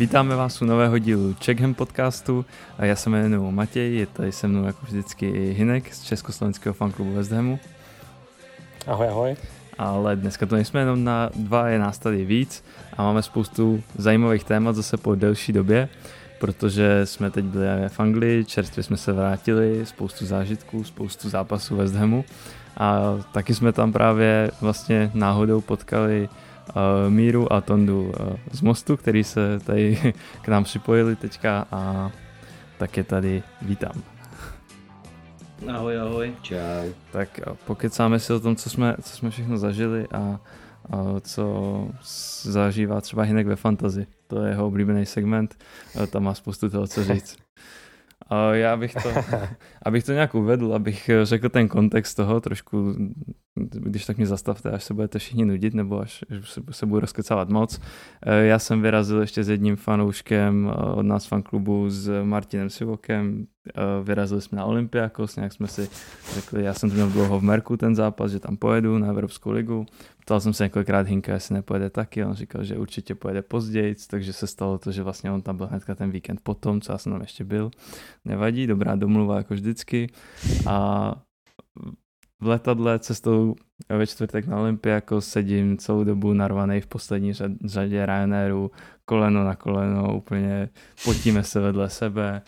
Vítáme vás u nového dílu Checkham podcastu. Já se jmenuji Matěj, je tady se mnou jako vždycky i Hinek z Československého fanklubu West Hamu. Ahoj, ahoj. Ale dneska to nejsme jenom na dva, je nás tady víc a máme spoustu zajímavých témat zase po delší době, protože jsme teď byli v Anglii, čerstvě jsme se vrátili, spoustu zážitků, spoustu zápasů West Hamu a taky jsme tam právě vlastně náhodou potkali Míru a Tondu uh, z Mostu, který se tady k nám připojili teďka a tak je tady vítám. Ahoj, ahoj. Čau. Tak pokecáme si o tom, co jsme, co jsme všechno zažili a, a co zažívá třeba Hinek ve fantazi. To je jeho oblíbený segment, tam má spoustu toho, co říct. Já bych to, abych to nějak uvedl, abych řekl ten kontext toho trošku, když tak mě zastavte, až se budete všichni nudit, nebo až se, se budu rozkecávat moc. Eh, já jsem vyrazil ještě s jedním fanouškem eh, od nás fanklubu s Martinem Sivokem, eh, vyrazili jsme na Olympiakos, nějak jsme si řekli, já jsem měl dlouho v Merku ten zápas, že tam pojedu na Evropskou ligu. Ptal jsem se několikrát Hinka, jestli nepojede taky, on říkal, že určitě pojede později, takže se stalo to, že vlastně on tam byl hnedka ten víkend potom, co já jsem tam ještě byl. Nevadí, dobrá domluva jako vždycky. A v letadle cestou ve čtvrtek na Olympiako sedím celou dobu narvaný v poslední řadě Ryanairu, koleno na koleno, úplně potíme se vedle sebe.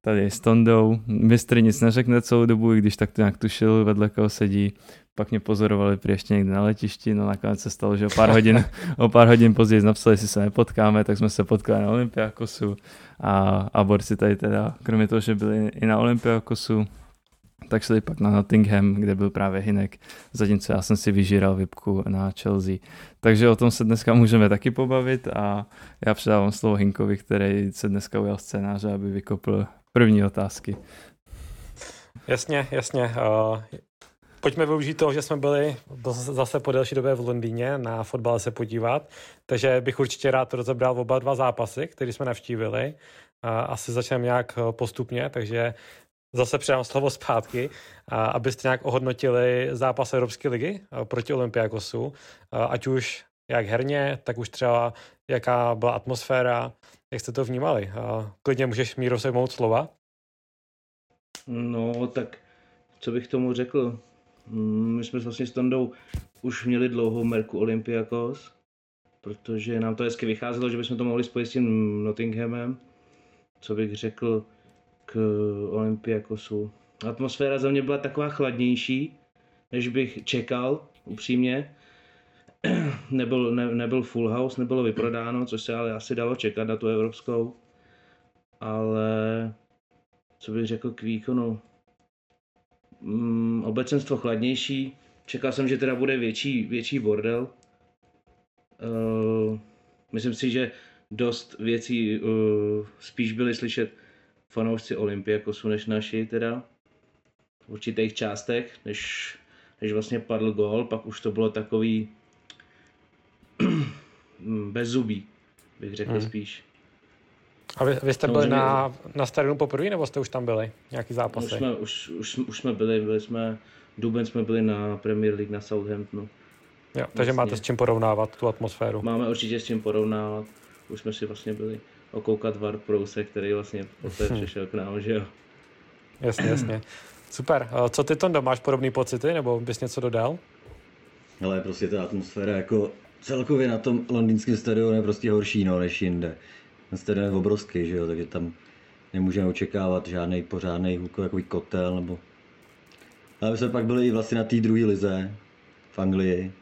Tady s Tondou, mistr nic neřekne celou dobu, i když tak to nějak tušil, vedle koho sedí. Pak mě pozorovali při ještě někde na letišti, no nakonec se stalo, že o pár hodin, o pár hodin později napsali, jestli se nepotkáme, tak jsme se potkali na Olympiakosu a, a borci tady teda, kromě toho, že byli i na Olympiakosu, tak šli pak na Nottingham, kde byl právě Hinek, zatímco já jsem si vyžíral vypku na Chelsea. Takže o tom se dneska můžeme taky pobavit a já předávám slovo Hinkovi, který se dneska ujal scénáře, aby vykopl první otázky. Jasně, jasně. Uh, pojďme využít toho, že jsme byli zase po delší době v Londýně na fotbale se podívat, takže bych určitě rád rozebral oba dva zápasy, které jsme navštívili. Asi začneme nějak postupně, takže zase předám slovo zpátky, abyste nějak ohodnotili zápas Evropské ligy proti Olympiakosu, ať už jak herně, tak už třeba jaká byla atmosféra, jak jste to vnímali. Klidně můžeš Míro sejmout slova. No, tak co bych tomu řekl? Mm, my jsme vlastně s Tondou už měli dlouhou merku Olympiakos, protože nám to hezky vycházelo, že bychom to mohli spojit s tím Nottinghamem. Co bych řekl, k Olympiakosu. Atmosféra za mě byla taková chladnější, než bych čekal, upřímně. nebyl, ne, nebyl full house, nebylo vyprodáno, což se ale asi dalo čekat na tu evropskou. Ale co bych řekl k výkonu? Mm, obecenstvo chladnější. Čekal jsem, že teda bude větší, větší bordel. Uh, myslím si, že dost věcí uh, spíš byly slyšet fanoušci Olympiakosu než naši teda v určitých částech, než, než vlastně padl gól, pak už to bylo takový bez zubí, bych řekl hmm. spíš. A vy, vy jste byli na, na stadionu poprvé, nebo jste už tam byli? Nějaký zápasy? Už jsme, už, už, už jsme byli, byli jsme, duben jsme byli na Premier League na Southamptonu. Jo, takže vlastně. máte s čím porovnávat tu atmosféru. Máme určitě s čím porovnávat. Už jsme si vlastně byli okoukat Var Prouse, který vlastně poté hmm. přešel k nám, že jo. Jasně, jasně. Super. Co ty, Tondo, máš podobné pocity, nebo bys něco dodal? Ale prostě ta atmosféra jako celkově na tom londýnském stadionu je prostě horší no, než jinde. Ten stadion je obrovský, že jo, takže tam nemůžeme očekávat žádný pořádný hukový kotel, nebo... Ale my jsme pak byli i vlastně na té druhé lize v Anglii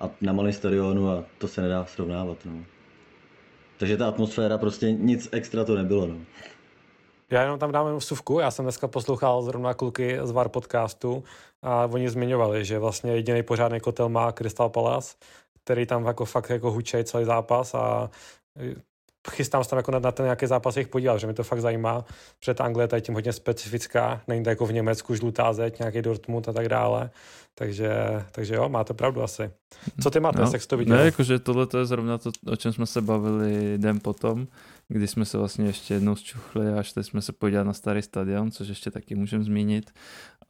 a na malém stadionu a to se nedá srovnávat, no. Takže ta atmosféra prostě nic extra to nebylo. No. Já jenom tam dám vsuvku, já jsem dneska poslouchal zrovna kluky z VAR podcastu a oni zmiňovali, že vlastně jediný pořádný kotel má Crystal Palace, který tam jako fakt jako hučej celý zápas a chystám se tam jako na, na ten nějaký zápas jich podívat, že mi to fakt zajímá, protože ta Anglie je tím hodně specifická, není to jako v Německu žlutá zeď, nějaký Dortmund a tak dále, takže, takže jo, máte pravdu asi. Co ty máte, no, jak to viděl? Ne, jakože tohle to je zrovna to, o čem jsme se bavili den potom, kdy jsme se vlastně ještě jednou zčuchli a šli jsme se podívat na starý stadion, což ještě taky můžeme zmínit,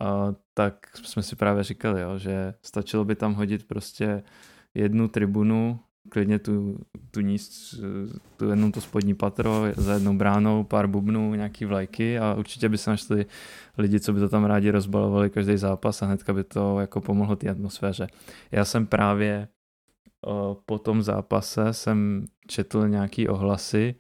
a tak jsme si právě říkali, jo, že stačilo by tam hodit prostě jednu tribunu klidně tu, tu níz, tu jednou to spodní patro za jednou bránou, pár bubnů, nějaký vlajky a určitě by se našli lidi, co by to tam rádi rozbalovali každý zápas a hnedka by to jako pomohlo té atmosféře. Já jsem právě po tom zápase jsem četl nějaký ohlasy,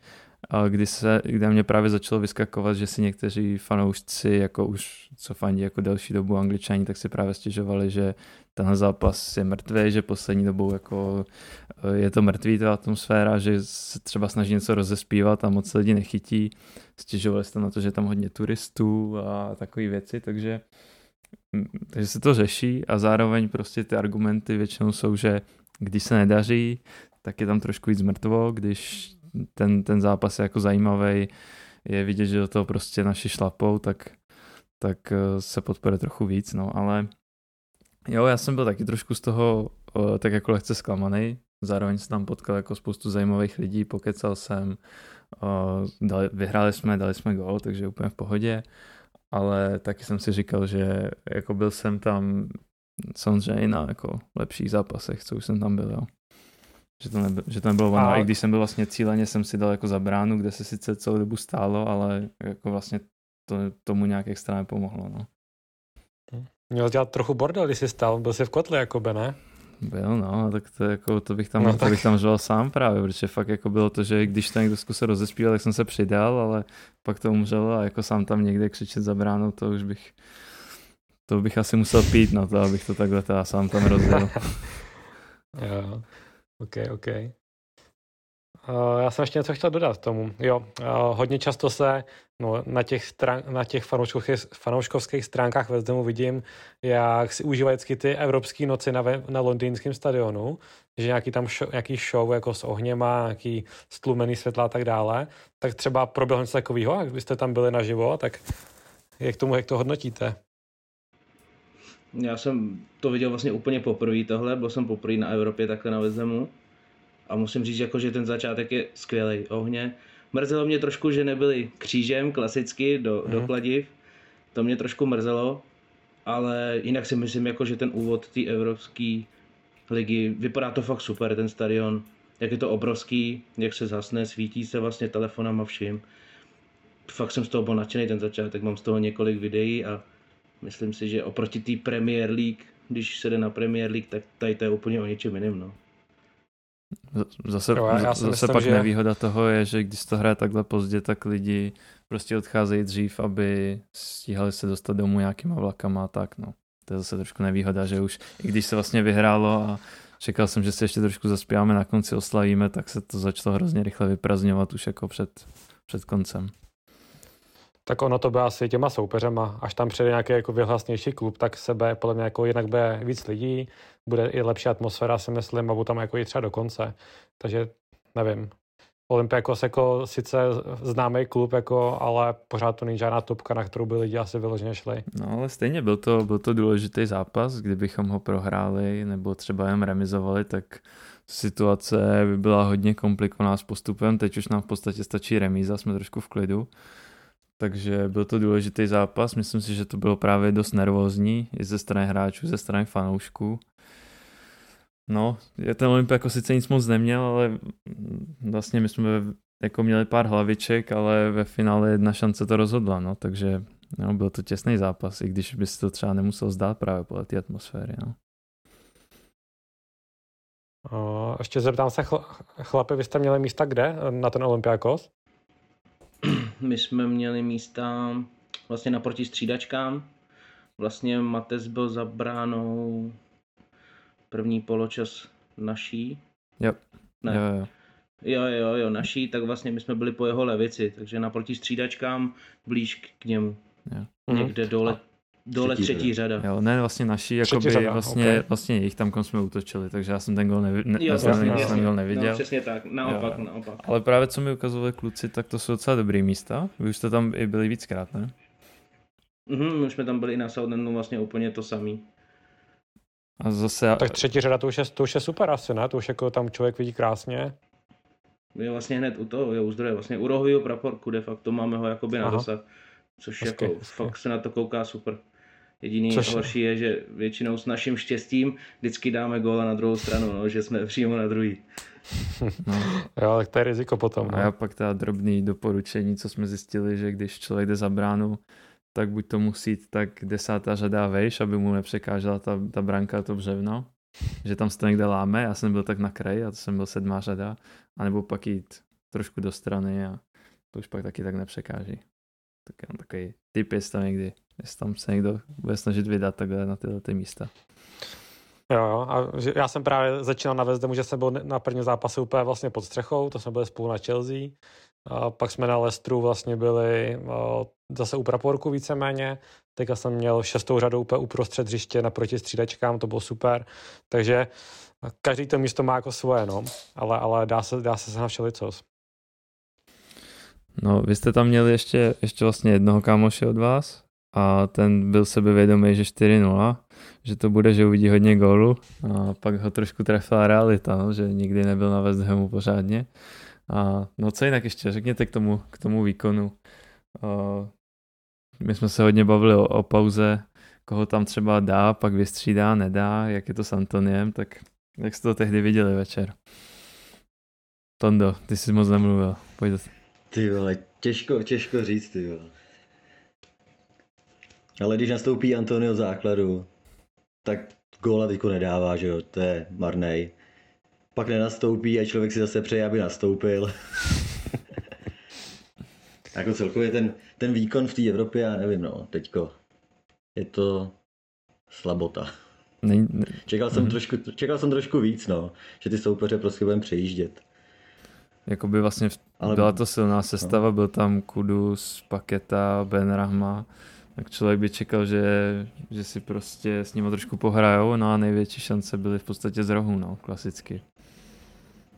kdy, se, kdy mě právě začalo vyskakovat, že si někteří fanoušci, jako už co fandí jako delší dobu angličani, tak si právě stěžovali, že tenhle zápas je mrtvý, že poslední dobou jako eh, je to mrtvý ta atmosféra, že se třeba snaží něco rozespívat a moc lidi nechytí. Stěžovali se na to, že je tam hodně turistů a takové věci, takže mm, takže se to řeší a zároveň prostě ty argumenty většinou jsou, že když se nedaří, tak je tam trošku víc mrtvo, když ten, ten zápas je jako zajímavý, je vidět, že do toho prostě naši šlapou, tak, tak eh, se podporuje trochu víc, no, ale jo, já jsem byl taky trošku z toho uh, tak jako lehce zklamaný, zároveň jsem tam potkal jako spoustu zajímavých lidí, pokecal jsem, uh, dali, vyhráli jsme, dali jsme gol, takže úplně v pohodě, ale taky jsem si říkal, že jako byl jsem tam samozřejmě na jako lepších zápasech, co už jsem tam byl, jo. Že to, nebylo, že to nebylo ono. A... I když jsem byl vlastně cíleně, jsem si dal jako za bránu, kde se sice celou dobu stálo, ale jako vlastně to tomu nějak extra nepomohlo. No. Měl dělat trochu bordel, když jsi stál, byl jsi v kotli, jako by, ne? Byl, no, tak to, jako, to bych tam, no, to bych tam žil sám právě, protože fakt jako bylo to, že když ten někdo zkusil rozespívat, tak jsem se přidal, ale pak to umřelo a jako sám tam někde křičet za bránou, to už bych, to bych asi musel pít na to, abych to takhle teda sám tam rozděl. jo. OK, OK. Uh, já jsem ještě něco chtěl dodat tomu. Jo, uh, hodně často se no, na těch, stran, na těch fanouškovských, fanouškovských stránkách ve Zdemu vidím, jak si užívají vždycky ty evropské noci na, na londýnském stadionu, že nějaký tam show, nějaký show jako s ohněma, nějaký stlumený světla a tak dále. Tak třeba proběhlo něco takového, jak byste tam byli naživo, tak jak tomu, jak to hodnotíte? Já jsem to viděl vlastně úplně poprvé tohle, byl jsem poprvé na Evropě takhle na Vezemu a musím říct, jako, že ten začátek je skvělý. Ohně. Mrzelo mě trošku, že nebyli křížem klasicky do, mm. do mhm. kladiv. To mě trošku mrzelo, ale jinak si myslím, jako, že ten úvod té evropské ligy, vypadá to fakt super, ten stadion, jak je to obrovský, jak se zasne, svítí se vlastně telefonama vším. Fakt jsem z toho byl nadšený ten začátek, mám z toho několik videí a myslím si, že oproti té Premier League, když se jde na Premier League, tak tady to je úplně o něčem jiném. No. Zase, jo, já zase myslím, pak že... nevýhoda toho je, že když to hraje takhle pozdě, tak lidi prostě odcházejí dřív, aby stíhali se dostat domů nějakýma vlakama a tak, no. To je zase trošku nevýhoda, že už, i když se vlastně vyhrálo a čekal jsem, že se ještě trošku zaspíváme na konci oslavíme, tak se to začalo hrozně rychle vyprazňovat už jako před, před koncem. Tak ono to bude asi těma soupeřema. Až tam přijde nějaký jako vyhlasnější klub, tak sebe podle mě jako jinak bude víc lidí, bude i lepší atmosféra, si myslím, a bude tam jako i třeba do konce. Takže nevím. Olympiakos jako sice známý klub, jako, ale pořád to není žádná topka, na kterou by lidi asi vyloženě šli. No ale stejně byl to, byl to důležitý zápas, kdybychom ho prohráli nebo třeba jen remizovali, tak situace by byla hodně komplikovaná s postupem. Teď už nám v podstatě stačí remíza, jsme trošku v klidu. Takže byl to důležitý zápas, myslím si, že to bylo právě dost nervózní i ze strany hráčů, ze strany fanoušků. No, ten Olympia jako sice nic moc neměl, ale vlastně my jsme jako měli pár hlaviček, ale ve finále jedna šance to rozhodla, no, takže no, byl to těsný zápas, i když by se to třeba nemusel zdát právě podle té atmosféry, no. O, ještě zeptám se, chlapi, vy jste měli místa kde na ten Olympiakos? My jsme měli místa vlastně naproti střídačkám. Vlastně Mates byl za bránou první poločas naší. Jo. Ne. Jo, jo. Jo, jo, jo, naší, tak vlastně my jsme byli po jeho levici, takže naproti střídačkám blíž k němu. Jo. Někde dole, Dole třetí, třetí řada. Jo, ne, vlastně naší, jako by vlastně, okay. vlastně jejich tam, kam jsme útočili, takže já jsem ten gol, nevi, ne, jo, vlastně, ten gol neviděl. No, přesně tak, naopak, jo. naopak. Ale právě co mi ukazovali kluci, tak to jsou docela dobrý místa. Vy už jste tam i byli víckrát, ne? Mhm, my jsme tam byli i na Southamptonu vlastně úplně to samý. A zase... Tak třetí řada, to už, je, to už je super asi, ne? To už jako tam člověk vidí krásně. Je vlastně hned u toho, je u zdroje, vlastně u rohového praporku de facto máme ho jakoby na dosah, což hezky, jako hezky. fakt se na to kouká super. Jediný Což... horší je, že většinou s naším štěstím vždycky dáme góla na druhou stranu, no, že jsme přímo na druhý. No. jo, tak to je riziko potom. No. A já pak ta drobný doporučení, co jsme zjistili, že když člověk jde za bránu, tak buď to musí jít tak desátá řada vejš, aby mu nepřekážela ta, ta branka, to břevno, že tam se to někde láme, já jsem byl tak na kraji a to jsem byl sedmá řada, anebo pak jít trošku do strany a to už pak taky tak nepřekáží. Tak jenom takový tip, jestli tam někdy, jestli tam se někdo bude snažit vydat takhle na tyhle ty místa. Jo, jo. A já jsem právě začínal na Vezdemu, že jsem byl na prvním zápase úplně vlastně pod střechou, to jsme byli spolu na Chelsea. A pak jsme na Lestru vlastně byli zase u praporku víceméně. Teďka jsem měl šestou řadu úplně uprostřed hřiště naproti střídačkám, to bylo super. Takže každý to místo má jako svoje, no. Ale, ale dá se, dá se na všelicos. No, vy jste tam měli ještě, ještě vlastně jednoho kámoše od vás a ten byl sebevědomý, že 4-0, že to bude, že uvidí hodně gólu a pak ho trošku trefila realita, no, že nikdy nebyl na West Hamu pořádně. A no co jinak ještě, řekněte k tomu, k tomu výkonu. Uh, my jsme se hodně bavili o, o pauze, koho tam třeba dá, pak vystřídá, nedá, jak je to s Antoniem, tak jak jste to tehdy viděli večer? Tondo, ty jsi moc nemluvil, pojď. Ty vole, těžko, těžko říct, ty vole. Ale když nastoupí Antonio základu, tak góla teďko nedává, že jo, to je marnej. Pak nenastoupí a člověk si zase přeje, aby nastoupil. jako celkově ten, ten výkon v té Evropě, já nevím, no, teďko je to slabota. Ne, ne. Čekal, jsem mm. trošku, čekal jsem trošku víc, no, že ty soupeře prostě budeme přejíždět. Jakoby vlastně v, Ale, byla to silná sestava, no. byl tam Kudus, Paketa, Ben Rahma, tak člověk by čekal, že, že si prostě s ním trošku pohrajou, no a největší šance byly v podstatě z rohu, no, klasicky.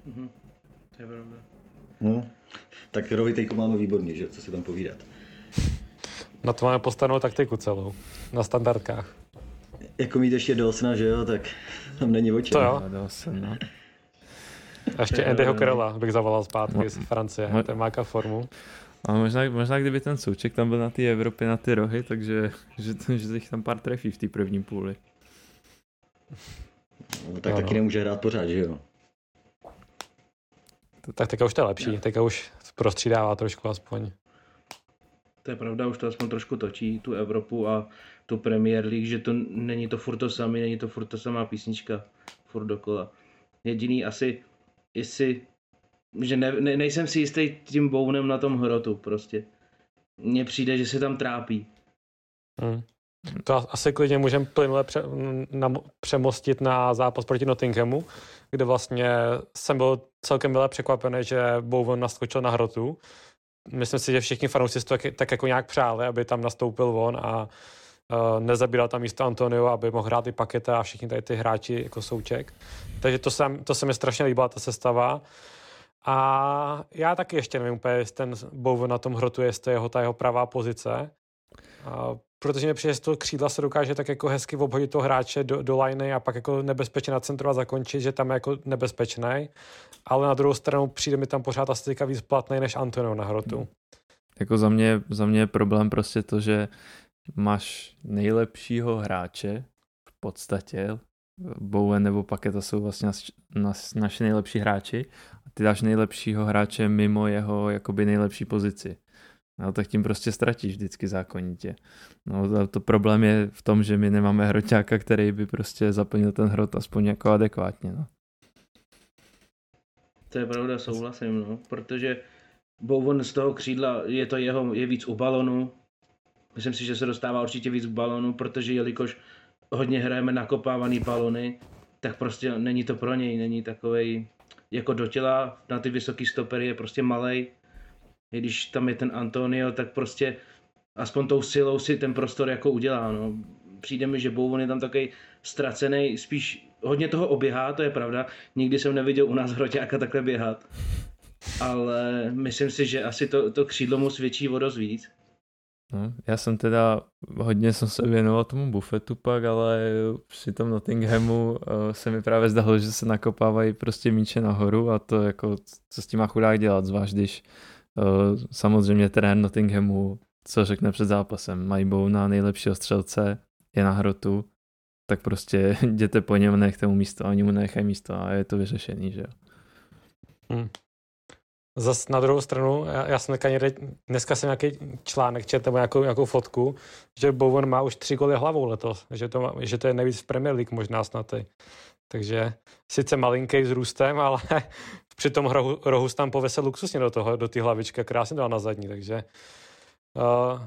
Mhm. To je pravda. No. Tak rohy teďko máme výborně, že? Co si tam povídat. Na to máme postavenou taktiku celou. Na standardkách. Jako mít ještě Dawsona, že jo, tak tam není oči. To jo. A ještě Andyho Karola bych zavolal zpátky z Francie, ten má formu. A možná, možná kdyby ten Souček tam byl na té Evropě, na ty rohy, takže že, že jich tam pár trefí v té první půli. No, tak no, taky no. nemůže hrát pořád, že jo? To, tak teďka už to je lepší, no. teďka už prostřídává trošku aspoň. To je pravda, už to aspoň trošku točí, tu Evropu a tu Premier League, že to není to furt to samý, není to furt to samá písnička, furt dokola. Jediný asi, jestli že ne, ne, nejsem si jistý tím bounem na tom hrotu prostě. Mně přijde, že se tam trápí. Hmm. To asi klidně můžeme plynule pře, na, přemostit na zápas proti Nottinghamu, kde vlastně jsem byl celkem milé překvapený, že Bowen naskočil na hrotu. Myslím si, že všichni fanoušci to tak, tak jako nějak přáli, aby tam nastoupil on a nezabíral tam místo Antonio, aby mohl hrát i Paketa a všichni tady ty hráči jako souček. Takže to, jsem, to se mi strašně líbila, ta sestava. A já taky ještě nevím úplně, jestli ten Bowen na tom hrotu, jestli to jeho ta jeho pravá pozice. A protože mi přijde, že to křídla se dokáže tak jako hezky obhodit toho hráče do, do liney a pak jako nebezpečně na a zakončit, že tam je jako nebezpečný. Ale na druhou stranu přijde mi tam pořád asi víc platný než Antonio na hrotu. Jako za mě, za mě je problém prostě to, že máš nejlepšího hráče v podstatě, Bowen nebo Paketa jsou vlastně naš, naš, naši nejlepší hráči a ty dáš nejlepšího hráče mimo jeho jakoby nejlepší pozici. No tak tím prostě ztratíš vždycky zákonitě. No to, to problém je v tom, že my nemáme hroťáka, který by prostě zaplnil ten hrot aspoň jako adekvátně. No. To je pravda, souhlasím, no, protože Bowen z toho křídla, je to jeho, je víc u balonu. Myslím si, že se dostává určitě víc balonu, protože jelikož hodně hrajeme nakopávaný balony, tak prostě není to pro něj, není takovej jako do těla, na ty vysoký stopery je prostě malej. I když tam je ten Antonio, tak prostě aspoň tou silou si ten prostor jako udělá. No. Přijde mi, že Bouvon je tam takový ztracený, spíš hodně toho oběhá, to je pravda. Nikdy jsem neviděl u nás hroťáka takhle běhat. Ale myslím si, že asi to, to křídlo mu svědčí o dost víc. No, já jsem teda, hodně jsem se věnoval tomu bufetu pak, ale při tom Nottinghamu uh, se mi právě zdalo, že se nakopávají prostě míče nahoru a to jako, co s tím má chudák dělat, zvlášť když uh, samozřejmě terén Nottinghamu, co řekne před zápasem, mají na nejlepšího střelce, je na hrotu, tak prostě jděte po něm, nechte mu místo, a oni mu nechají místo a je to vyřešený, že jo. Hmm. Zas na druhou stranu, já, já jsem někde, dneska jsem nějaký článek četl nebo nějakou, nějakou fotku, že Bowen má už tři goly hlavou letos, že to, že to je nejvíc v Premier League možná snad. Takže sice malinký s růstem, ale při tom rohu, rohu tam povese luxusně do toho, do té hlavičky, krásně dal na zadní, takže uh,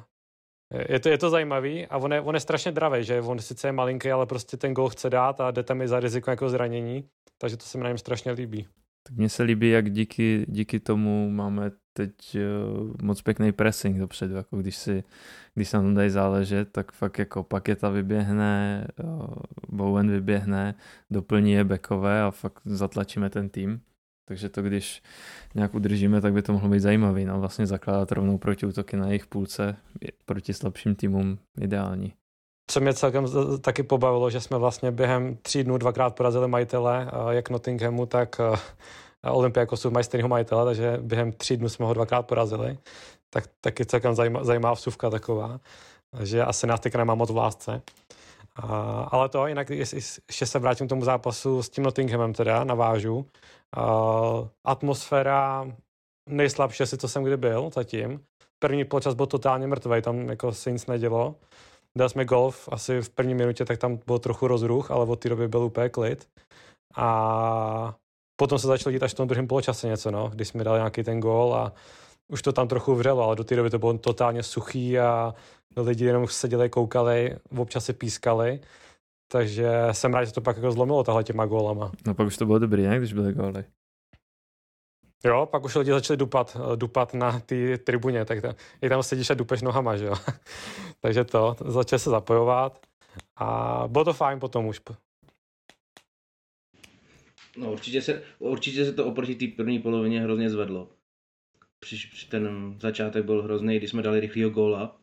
je to, je to zajímavý a on je, on je strašně dravý, že on sice je malinký, ale prostě ten gol chce dát a jde tam i za riziko jako zranění, takže to se mi na něm strašně líbí. Tak mně se líbí, jak díky, díky tomu máme teď uh, moc pěkný pressing dopředu, jako když si, když se na tom dají záležet, tak fakt jako Paketa vyběhne, uh, Bowen vyběhne, doplní je bekové a fakt zatlačíme ten tým. Takže to, když nějak udržíme, tak by to mohlo být zajímavý. No, vlastně zakládat rovnou proti útoky na jejich půlce proti slabším týmům ideální. Co mě celkem taky pobavilo, že jsme vlastně během tří dnů dvakrát porazili majitele, jak Nottinghamu, tak Olympiakosu mají stejného majitele, takže během tří dnů jsme ho dvakrát porazili. Tak taky celkem zajímavá, zajímavá vsuvka taková, že asi nás teďka nemá moc v lásce. A, ale to, jinak ještě se vrátím k tomu zápasu s tím Nottinghamem teda, navážu. Uh, atmosféra nejslabší asi, co jsem kdy byl zatím. První počas byl totálně mrtvý, tam jako se nic nedělo. Dali jsme golf asi v první minutě, tak tam byl trochu rozruch, ale od té doby byl úplně klid. A potom se začalo dít až v tom druhém poločase něco, no, když jsme dali nějaký ten gol a už to tam trochu vřelo, ale do té doby to bylo totálně suchý a lidi jenom seděli, koukali, občas se pískali. Takže jsem rád, že to pak jako zlomilo tahle těma gólama. No pak už to bylo dobrý, ne, když byly góly. Jo, pak už lidi začali dupat, dupat na ty tribuně, tak to, i tam sedíš a dupeš nohama, že jo. Takže to, začal se zapojovat a bylo to fajn potom už. No určitě se, určitě se to oproti té první polovině hrozně zvedlo. Při, při ten začátek byl hrozný, když jsme dali rychlýho góla,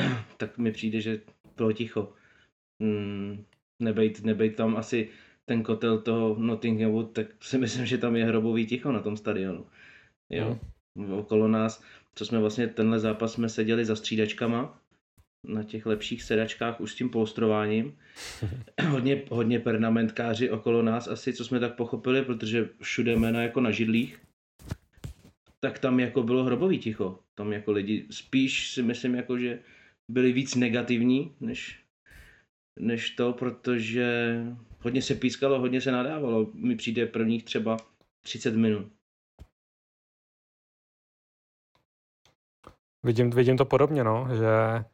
tak mi přijde, že bylo ticho mm, nebejt, nebejt tam asi ten kotel toho Nottinghamu, tak si myslím, že tam je hrobový ticho na tom stadionu. Jo. Mm. Okolo nás, co jsme vlastně tenhle zápas jsme seděli za střídačkama, na těch lepších sedačkách už s tím polstrováním. hodně, hodně pernamentkáři okolo nás asi, co jsme tak pochopili, protože všude jména jako na židlích, tak tam jako bylo hrobový ticho. Tam jako lidi spíš si myslím jako, že byli víc negativní, než, než to, protože hodně se pískalo, hodně se nadávalo. Mi přijde prvních třeba 30 minut. Vidím, vidím to podobně, no, že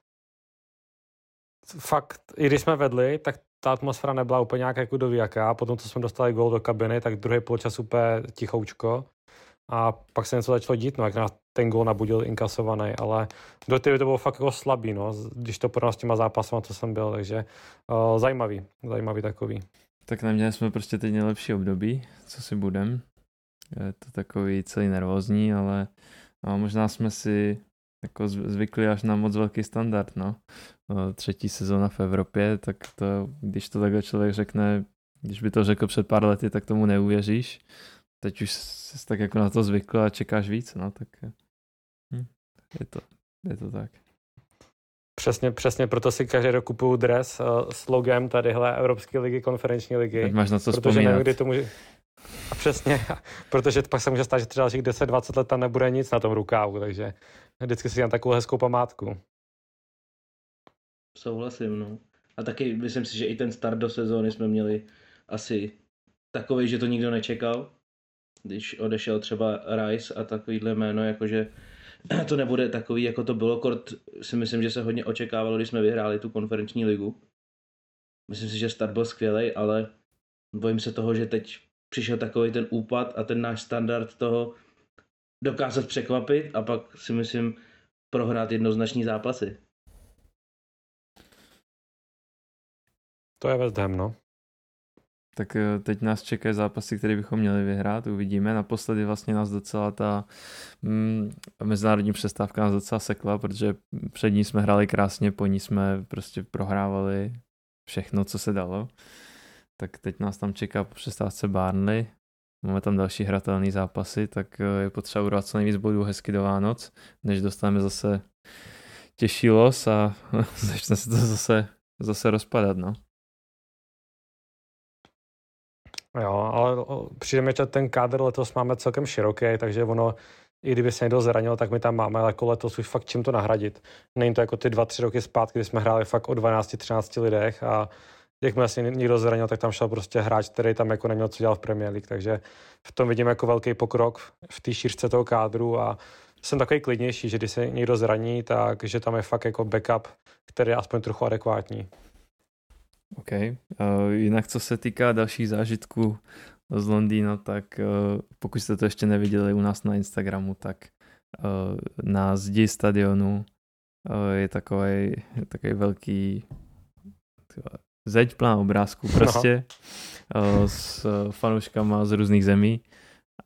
fakt, i když jsme vedli, tak ta atmosféra nebyla úplně nějak jako jaká. Potom, co jsme dostali gol do kabiny, tak druhý poločas úplně tichoučko. A pak se něco začalo dít, no, jak nás ten gol nabudil inkasovaný, ale do té to bylo fakt jako slabý, no, když to porovnal s těma zápasama, co jsem byl, takže uh, zajímavý, zajímavý takový. Tak neměli jsme prostě teď nejlepší období, co si budem. Je to takový celý nervózní, ale no, možná jsme si jako zvykli až na moc velký standard, no. Třetí sezóna v Evropě, tak to, když to takhle člověk řekne, když by to řekl před pár lety, tak tomu neuvěříš. Teď už jsi tak jako na to zvykl a čekáš víc, no, tak je, to, je to tak. Přesně, přesně proto si každý rok kupuju dres uh, s logem tadyhle Evropské ligy, konferenční ligy. Teď máš na co protože vzpomínat. nevím, kdy to může... A přesně, protože pak se může stát, že třeba dalších 10-20 let tam nebude nic na tom rukávu, takže vždycky si dám takovou hezkou památku. Souhlasím, no. A taky myslím si, že i ten start do sezóny jsme měli asi takový, že to nikdo nečekal. Když odešel třeba Rice a takovýhle jméno, jakože to nebude takový, jako to bylo. Kort si myslím, že se hodně očekávalo, když jsme vyhráli tu konferenční ligu. Myslím si, že start byl skvělý, ale bojím se toho, že teď přišel takový ten úpad a ten náš standard toho dokázat překvapit a pak si myslím prohrát jednoznační zápasy. To je West Ham, no. Tak eh, teď nás čekají zápasy, které bychom měli vyhrát, uvidíme. Naposledy vlastně nás docela ta mm, mezinárodní přestávka nás docela sekla, protože před ní jsme hráli krásně, po ní jsme prostě prohrávali všechno, co se dalo. Tak teď nás tam čeká po přestávce Barnley, máme tam další hratelné zápasy, tak eh, je potřeba urvat co nejvíc bodů hezky do Vánoc, než dostaneme zase těžší los a začne se to zase zase rozpadat, no. Jo, ale přijde mi, že ten kádr letos máme celkem široký, takže ono, i kdyby se někdo zranil, tak my tam máme jako letos už fakt čím to nahradit. Není to jako ty dva, tři roky zpátky, kdy jsme hráli fakt o 12-13 lidech a jakmile se někdo zranil, tak tam šel prostě hráč, který tam jako neměl co dělat v Premier League, takže v tom vidím jako velký pokrok v té šířce toho kádru a jsem takový klidnější, že když se někdo zraní, tak že tam je fakt jako backup, který je aspoň trochu adekvátní. OK. Uh, jinak co se týká dalších zážitků z Londýna, tak uh, pokud jste to ještě neviděli u nás na Instagramu, tak uh, na zdi stadionu uh, je takový, takový velký zeď plná obrázků prostě no. s fanouškama z různých zemí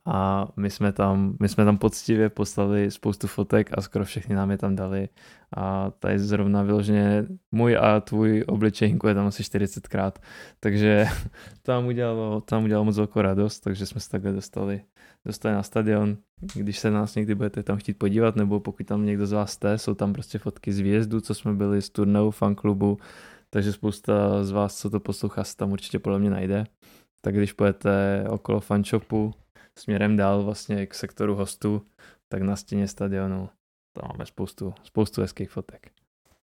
a my jsme tam, my jsme tam poctivě poslali spoustu fotek a skoro všechny nám je tam dali. A tady zrovna vyloženě můj a tvůj obličej hinkuje tam asi 40krát, takže tam udělalo, tam udělalo moc velkou radost, takže jsme se takhle dostali, dostali na stadion, když se nás někdy budete tam chtít podívat, nebo pokud tam někdo z vás jste, jsou tam prostě fotky z výjezdu, co jsme byli z turneu fanklubu, takže spousta z vás, co to poslouchá, se tam určitě podle mě najde. Tak když pojete okolo fanshopu, směrem dál vlastně k sektoru hostů, tak na stěně stadionu tam máme spoustu, spoustu hezkých fotek.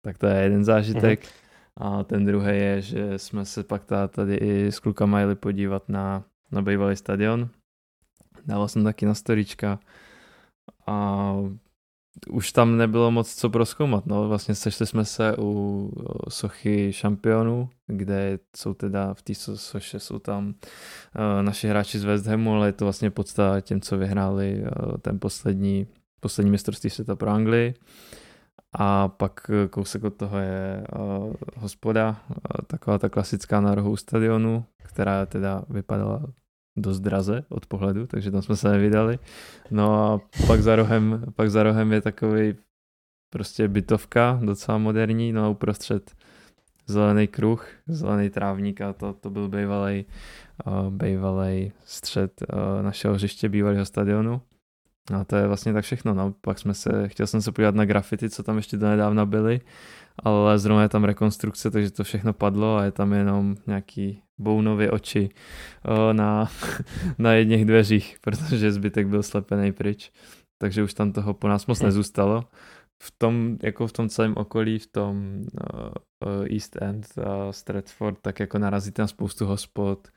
Tak to je jeden zážitek. Mm-hmm. A ten druhý je, že jsme se pak tady i s klukama jeli podívat na, na bývalý stadion. Dával jsem taky na storička a už tam nebylo moc co proskoumat. No. Vlastně sešli jsme se u sochy šampionů, kde jsou teda v té soše jsou tam uh, naši hráči z West Hamu, ale je to vlastně podstata těm, co vyhráli uh, ten poslední, poslední mistrovství světa pro Anglii. A pak kousek od toho je uh, hospoda, uh, taková ta klasická na rohu stadionu, která teda vypadala dost draze od pohledu, takže tam jsme se nevydali. No a pak za rohem, pak za rohem je takový prostě bytovka, docela moderní, no a uprostřed zelený kruh, zelený trávník a to, to byl bývalý uh, bývalý střed uh, našeho hřiště bývalého stadionu. A to je vlastně tak všechno. No. Pak jsme se, chtěl jsem se podívat na grafity, co tam ještě donedávna byly, ale zrovna je tam rekonstrukce, takže to všechno padlo a je tam jenom nějaký bounově oči na, na jedných dveřích, protože zbytek byl slepený pryč. Takže už tam toho po nás moc hm. nezůstalo. V tom, jako v tom celém okolí, v tom East End, Stratford, tak jako narazíte na spoustu hospod,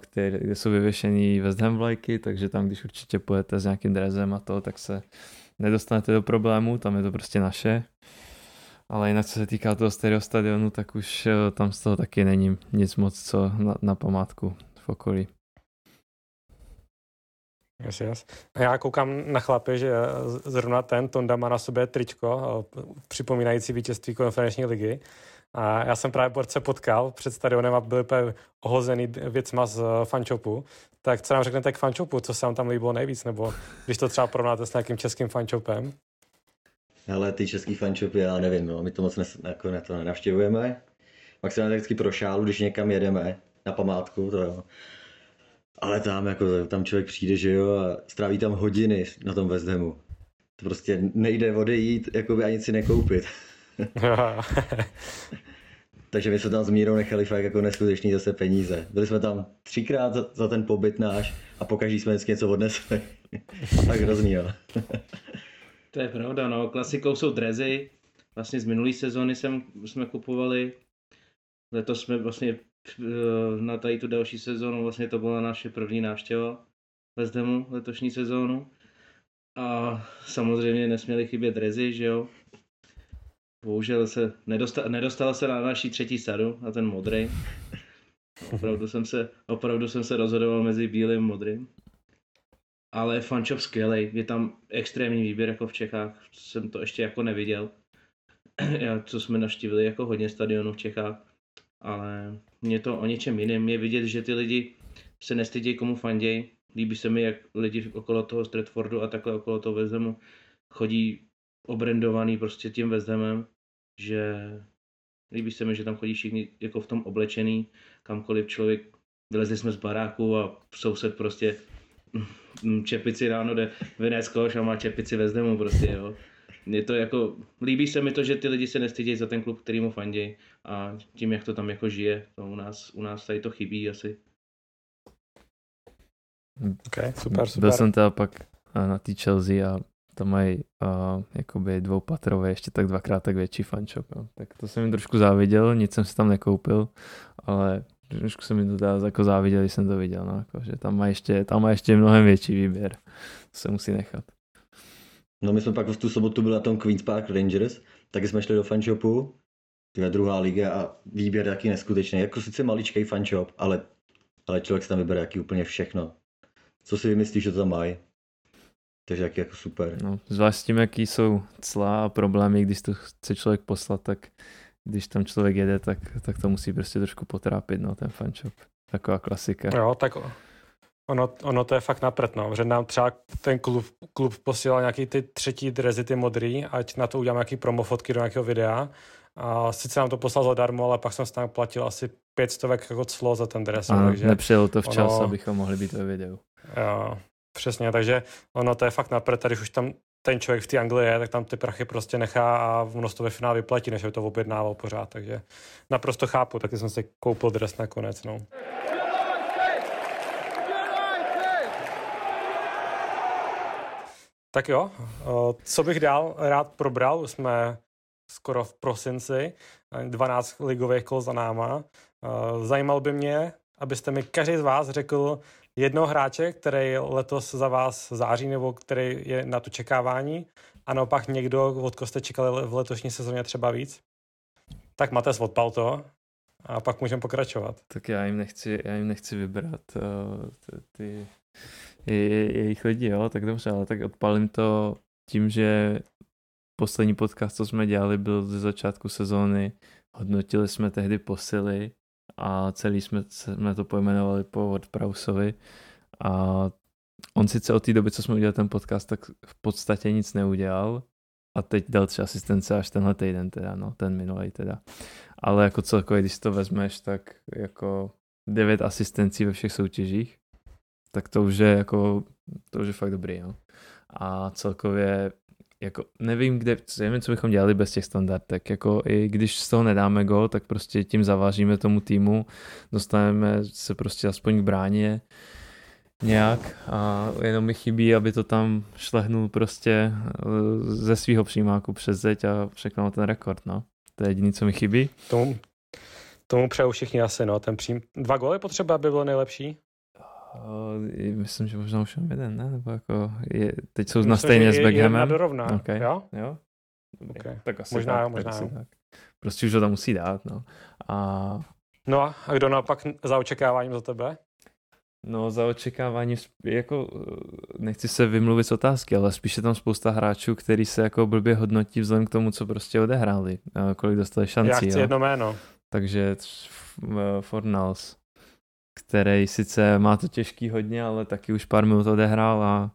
které, kde jsou vyvěšený West Ham vlajky, takže tam, když určitě pojete s nějakým drezem a to, tak se nedostanete do problému, tam je to prostě naše. Ale jinak, co se týká toho stereo stadionu, tak už eh, tam z toho taky není nic moc co na, na památku v okolí. Yes, yes. Já koukám na chlapy, že zrovna ten Tonda má na sobě tričko eh, připomínající vítězství konferenční ligy. A já jsem právě se potkal před stadionem a byl úplně ohozený věcma z eh, fančopu. Tak co nám řeknete k fančopu, co se vám tam líbilo nejvíc, nebo když to třeba porovnáte s nějakým českým fančopem? Ale ty český fanshopy, já nevím, no, my to moc nes, jako ne, to nenavštěvujeme. Maximálně vždycky pro šálu, když někam jedeme na památku, to jo. Ale tam, jako, tam člověk přijde, že jo, a stráví tam hodiny na tom West Hamu. To prostě nejde odejít, jako by ani si nekoupit. Takže my jsme tam s Mírou nechali fakt jako neskutečný zase peníze. Byli jsme tam třikrát za, za ten pobyt náš a pokaždý jsme vždycky něco odnesli. tak hrozný, jo. To je pravda, no. Klasikou jsou drezy. Vlastně z minulé sezóny jsem, jsme kupovali. Letos jsme vlastně eh, na tady tu další sezónu, vlastně to byla naše první návštěva West Hamu letošní sezónu. A samozřejmě nesměly chybět drezy, že jo. Bohužel se nedostala, nedostala se na naší třetí sadu, na ten modrý. Opravdu jsem se, opravdu jsem se rozhodoval mezi bílým a modrým ale fanshop skvělej, je tam extrémní výběr jako v Čechách, jsem to ještě jako neviděl, co jsme naštívili jako hodně stadionů v Čechách, ale mě to o něčem jiném je vidět, že ty lidi se nestydí komu fanděj, líbí se mi, jak lidi okolo toho Stratfordu a takhle okolo toho Vezemu chodí obrendovaný prostě tím Vezemem, že líbí se mi, že tam chodí všichni jako v tom oblečený, kamkoliv člověk, vylezli jsme z baráku a soused prostě čepici ráno jde vynést koš a má čepici ve zdemu prostě, jo. je to jako, líbí se mi to, že ty lidi se nestydí za ten klub, který mu fandí a tím, jak to tam jako žije, to u nás, u nás tady to chybí asi. Ok, super, super. Byl jsem teda pak eh, na té Chelsea a tam mají uh, jakoby dvoupatrové, ještě tak dvakrát tak větší fanshop. No. Tak to jsem jim trošku záviděl, nic jsem si tam nekoupil, ale trošku jsem mi to dá jako záviděl, když jsem to viděl, no, jako, že tam má, ještě, tam má ještě mnohem větší výběr. To se musí nechat. No my jsme pak v tu sobotu byli na tom Queen's Park Rangers, taky jsme šli do fanshopu, tyhle druhá liga a výběr jaký neskutečný. Jako sice maličký fanshop, ale, ale člověk si tam vybere jaký úplně všechno. Co si vymyslíš, že to tam mají? Takže jak jako super. No, zvlášť tím, jaký jsou clá a problémy, když to chce člověk poslat, tak když tam člověk jede, tak, tak to musí prostě trošku potrápit, no, ten fanshop. Taková klasika. Jo, tak ono, ono to je fakt napřed, no, že nám třeba ten klub, klub posílal nějaký ty třetí drezy, ty modrý, ať na to udělám nějaký promofotky do nějakého videa. A sice nám to poslal zadarmo, ale pak jsem se tam platil asi pět stovek jako clo za ten dres. A takže nepřijelo to včas, ono, abychom mohli být ve videu. Jo, přesně, takže ono to je fakt napřed, když už tam ten člověk v té Anglii je, tak tam ty prachy prostě nechá a ono to ve finále vyplatí, než by to objednával pořád, takže naprosto chápu, taky jsem si koupil dres nakonec, no. Tak jo, co bych dál rád probral, už jsme skoro v prosinci, 12 ligových kol za náma. Zajímal by mě, abyste mi každý z vás řekl jednoho hráče, který letos za vás září nebo který je na to čekávání a naopak někdo, od koho jste čekali v letošní sezóně třeba víc. Tak máte odpal to a pak můžeme pokračovat. Tak já jim nechci, já jim nechci vybrat ty, ty jejich lidi, jo, tak dobře, ale tak odpalím to tím, že poslední podcast, co jsme dělali, byl ze začátku sezóny. Hodnotili jsme tehdy posily a celý jsme, jsme to pojmenovali po WordPressově a on sice od té doby, co jsme udělali ten podcast, tak v podstatě nic neudělal a teď dal tři asistence až tenhle týden teda, no, ten minulý teda. Ale jako celkově, když to vezmeš, tak jako devět asistencí ve všech soutěžích, tak to už je jako, to už je fakt dobrý, no. A celkově jako nevím, kde, nevím, co bychom dělali bez těch standardek, jako i když z toho nedáme gol, tak prostě tím zavážíme tomu týmu, dostaneme se prostě aspoň k bráně nějak a jenom mi chybí, aby to tam šlehnul prostě eh, ze svého přímáku přes zeď a překonal ten rekord, no. To je jediné, co mi chybí. Tomu, tomu přeju všichni asi, no. Ten přím... Dva góly potřeba, aby bylo nejlepší. Uh, myslím, že možná už mám jeden, ne? Nebo jako je, teď jsou myslím, na stejně s Beckhamem. dorovná, okay. jo? jo? Okay. Tak asi možná tak, jo, možná jo. Tak. Prostě už ho tam musí dát, no. A... No a kdo naopak za očekáváním za tebe? No za očekávání, jako nechci se vymluvit z otázky, ale spíše tam spousta hráčů, který se jako blbě hodnotí vzhledem k tomu, co prostě odehráli, kolik dostali šancí. Já chci jo? jedno jméno. Takže Fornals, který sice má to těžký hodně, ale taky už pár minut odehrál a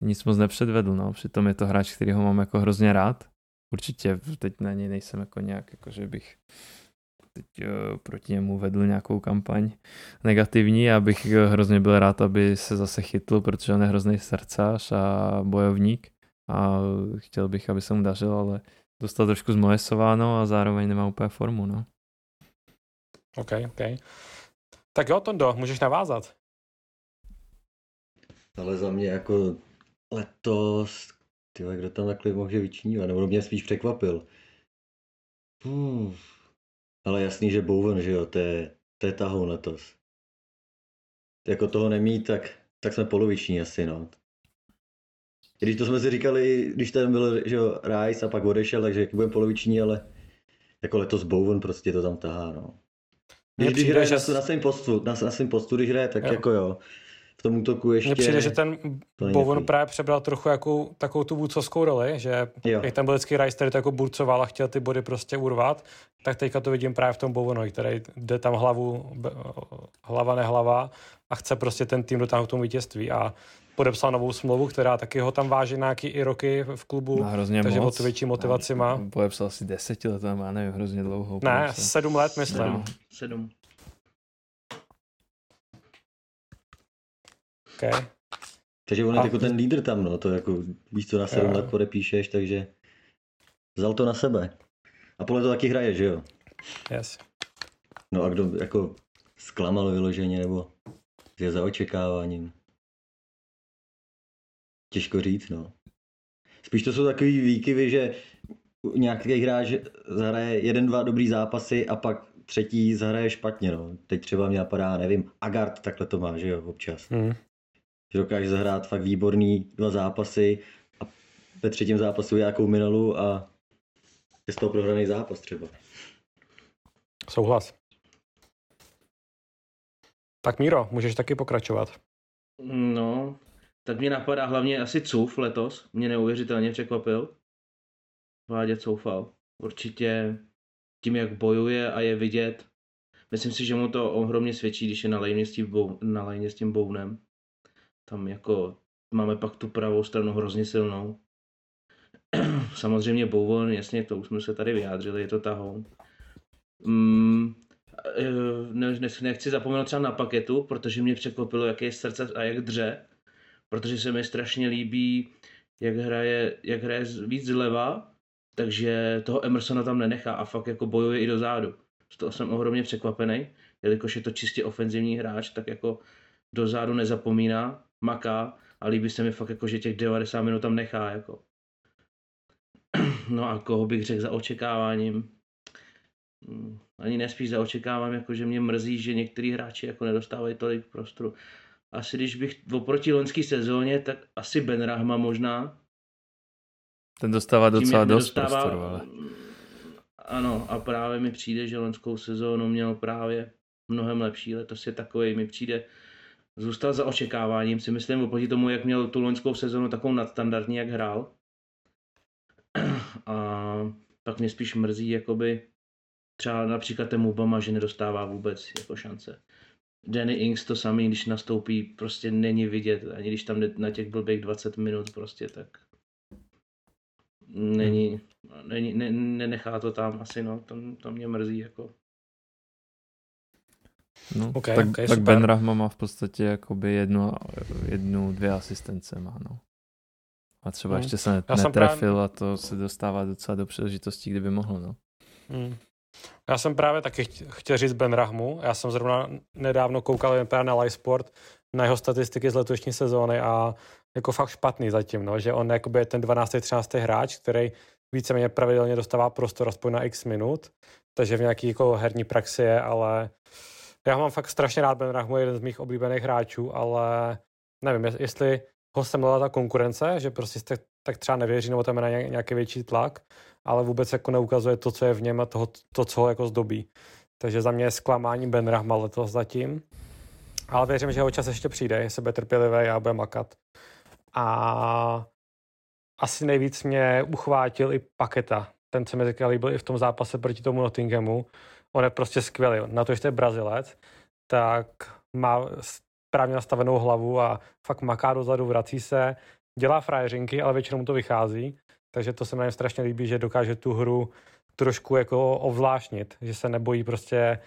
nic moc nepředvedl. No. Přitom je to hráč, který ho mám jako hrozně rád. Určitě teď na něj nejsem jako nějak, jako že bych teď uh, proti němu vedl nějakou kampaň negativní a bych hrozně byl rád, aby se zase chytl, protože on je hrozný srdcař a bojovník a chtěl bych, aby se mu dařil, ale dostal trošku zmolesováno a zároveň nemá úplně formu, no. OK, OK. Tak jo, Tondo, můžeš navázat. Ale za mě jako letos, tyhle, kdo tam takhle může vyčnívat, nebo mě spíš překvapil. Hmm. Ale jasný, že Bowen, že jo, to je, to je tahou letos. Jako toho nemít, tak, tak jsme poloviční asi, no. Když to jsme si říkali, když tam byl, že jo, Rice a pak odešel, takže budeme poloviční, ale jako letos Bowen prostě to tam tahá, no. Když, když hraje na, na svém postu, na, na svém postu, když hraje, tak jo. jako jo. V tom útoku ještě... Mně přijde, že ten Bowen právě přebral trochu jako takovou tu vůdcovskou roli, že jo. jak ten byl vždycky Rice, který to jako burcoval a chtěl ty body prostě urvat, tak teďka to vidím právě v tom Bowenovi, který jde tam hlavu, hlava nehlava a chce prostě ten tým dotáhnout k tomu vítězství a podepsal novou smlouvu, která taky ho tam váží nějaký i roky v klubu, no, hrozně takže moc. o to větší motivaci má. Podepsal asi deseti let, má nevím, hrozně dlouho. Ne, podepsal. sedm let myslím. Sedm. Okay. Takže on je a... jako ten lídr tam, no, to jako víš, co na sedm let podepíšeš, takže Vzal to na sebe. A podle to taky hraje, že jo? Yes. No a kdo jako zklamal vyloženě, nebo je za očekáváním? Těžko říct, no. Spíš to jsou takový výkyvy, že nějaký hráč zahraje jeden, dva dobrý zápasy a pak třetí zahraje špatně, no. Teď třeba mě napadá, nevím, Agard takhle to má, že jo, občas. Mm. Že dokáže zahrát fakt výborný dva zápasy a ve třetím zápasu nějakou minelu a je z toho prohraný zápas třeba. Souhlas. Tak Míro, můžeš taky pokračovat. No, tak mě napadá hlavně asi Cuf letos. Mě neuvěřitelně překvapil. Vládě Coufal. Určitě tím, jak bojuje a je vidět. Myslím si, že mu to ohromně svědčí, když je na lejně s tím, bou, na lejně s tím Bounem. Tam jako máme pak tu pravou stranu hrozně silnou. Samozřejmě Bowen, jasně, to už jsme se tady vyjádřili, je to tahoun. Mm, ne, ne, nechci zapomenout třeba na paketu, protože mě překvapilo, jaké je srdce a jak dře. Protože se mi strašně líbí, jak hraje, jak hraje víc zleva, takže toho Emersona tam nenechá a fakt jako bojuje i do zádu. Z toho jsem ohromně překvapený, jelikož je to čistě ofenzivní hráč, tak jako do zádu nezapomíná, maká a líbí se mi fakt jako, že těch 90 minut tam nechá jako. No a koho bych řekl za očekáváním? Hmm, ani nespíš za očekávám, jako že mě mrzí, že některý hráči jako nedostávají tolik prostoru. Asi když bych oproti loňské sezóně, tak asi Ben Rahma možná. Ten dostává docela dost dostává, prostoru, ale... Ano, a právě mi přijde, že loňskou sezónu měl právě mnohem lepší. Letos je takový, mi přijde, zůstal za očekáváním, si myslím, oproti tomu, jak měl tu loňskou sezónu takovou nadstandardní, jak hrál. A pak mě spíš mrzí, jakoby třeba například ten Obama, že nedostává vůbec jako šance. Danny Ings to samý, když nastoupí, prostě není vidět, ani když tam na těch blbých 20 minut prostě, tak není, není ne, nenechá to tam asi, no, to, to mě mrzí, jako. No, okay, tak, okay, tak Ben Rahma má v podstatě jakoby jednu, jednu, dvě asistence má, no. A třeba hmm. ještě se netrefil právě... a to se dostává docela do příležitostí, kdyby mohl, no. Hmm. Já jsem právě taky chtěl říct Ben Rahmu. Já jsem zrovna nedávno koukal právě na Live Sport, na jeho statistiky z letošní sezóny a jako fakt špatný zatím, no, že on je ten 12. 13. hráč, který víceméně pravidelně dostává prostor aspoň na x minut, takže v nějaký jako herní praxi je, ale já mám fakt strašně rád Ben Rahmu, je jeden z mých oblíbených hráčů, ale nevím, jestli ho semlela ta konkurence, že prostě jste tak třeba nevěří nebo tam je na nějaký větší tlak, ale vůbec jako neukazuje to, co je v něm a toho, to, co ho jako zdobí. Takže za mě je zklamání Ben Rahma letos zatím. Ale věřím, že jeho čas ještě přijde, je sebe trpělivý a bude makat. A asi nejvíc mě uchvátil i Paketa. Ten se mi teďka líbil i v tom zápase proti tomu Nottinghamu. On je prostě skvělý. Na to, že je Brazilec, tak má správně nastavenou hlavu a fakt maká dozadu, vrací se, dělá frajeřinky, ale většinou mu to vychází. Takže to se mi strašně líbí, že dokáže tu hru trošku jako ovzvláštnit, že se nebojí prostě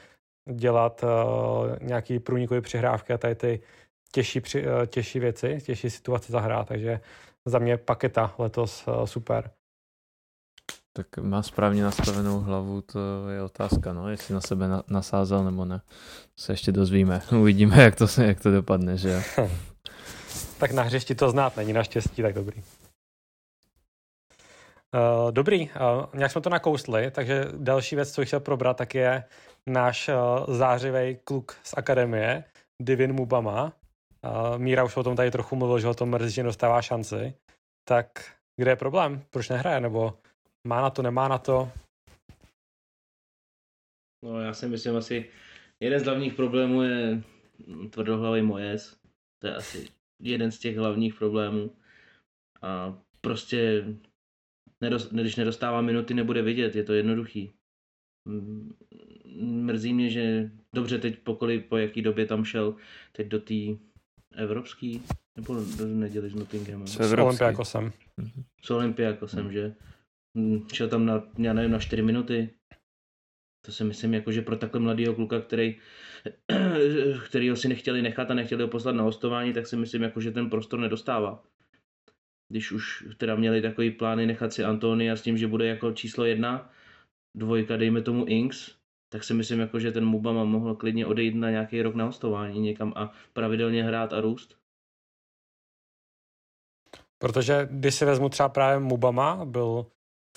dělat uh, nějaký průnikový přihrávky a tady ty těžší, při, uh, těžší věci, těžší situace zahrát, takže za mě paketa letos uh, super. Tak má správně nastavenou hlavu, to je otázka, no, jestli na sebe na, nasázel nebo ne. Se ještě dozvíme. Uvidíme, jak to, jak to dopadne, že tak na hřišti to znát není naštěstí tak dobrý. Uh, dobrý, uh, nějak jsme to nakousli, takže další věc, co bych chtěl probrat, tak je náš uh, zářivý kluk z akademie, Divin Mubama. Uh, Míra už o tom tady trochu mluvil, že o tom mrzí, že dostává šanci. Tak kde je problém? Proč nehraje? Nebo má na to, nemá na to? No já si myslím asi, jeden z hlavních problémů je tvrdohlavý Mojes. To je asi jeden z těch hlavních problémů. A prostě nedost, když nedostává minuty, nebude vidět, je to jednoduchý. Mrzí mě, že dobře teď pokoli, po jaký době tam šel, teď do té evropský, nebo do neděli s Nottinghamem. S Olympiakosem. S Olympiakosem, že? Šel tam na, já nevím, na 4 minuty. To si myslím, jako, že pro takhle mladého kluka, který, který ho si nechtěli nechat a nechtěli ho poslat na hostování, tak si myslím, jako, že ten prostor nedostává. Když už teda měli takový plány nechat si Antonia s tím, že bude jako číslo jedna, dvojka, dejme tomu Inks, tak si myslím, jako, že ten Mubama mohl klidně odejít na nějaký rok na hostování někam a pravidelně hrát a růst. Protože když si vezmu třeba právě Mubama, byl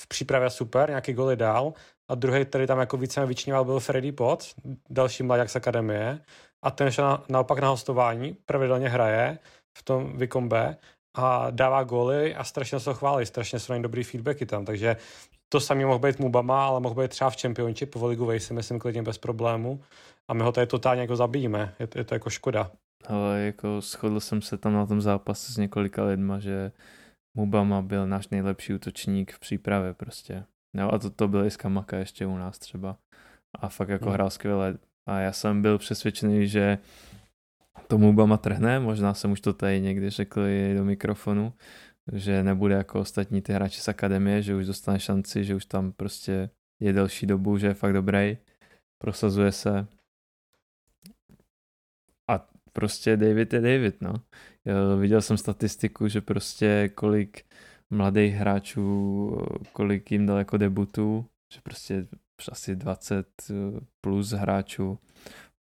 v přípravě super, nějaký goly dál, a druhý, který tam jako více vyčníval, byl Freddy Potts, další mladák z akademie, a ten šel na, naopak na hostování, pravidelně hraje v tom Vikombe a dává góly a strašně se ho chválí, strašně jsou dobrý feedbacky tam, takže to samý mohl být Mubama, ale mohl být třeba v Championship, po Ligu si myslím klidně bez problému a my ho tady totálně jako zabijíme, je, je to jako škoda. Ale jako shodl jsem se tam na tom zápase s několika lidma, že Mubama byl náš nejlepší útočník v přípravě prostě. No a to, to byl i z Kamaka ještě u nás třeba. A fakt jako hmm. hrál skvěle. A já jsem byl přesvědčený, že to Mubama trhne, možná jsem už to tady někdy řekl i do mikrofonu, že nebude jako ostatní ty hráči z akademie, že už dostane šanci, že už tam prostě je delší dobu, že je fakt dobrý, prosazuje se. A prostě David je David, no. Viděl jsem statistiku, že prostě kolik mladých hráčů, kolik jim dal jako debutů, že prostě asi 20 plus hráčů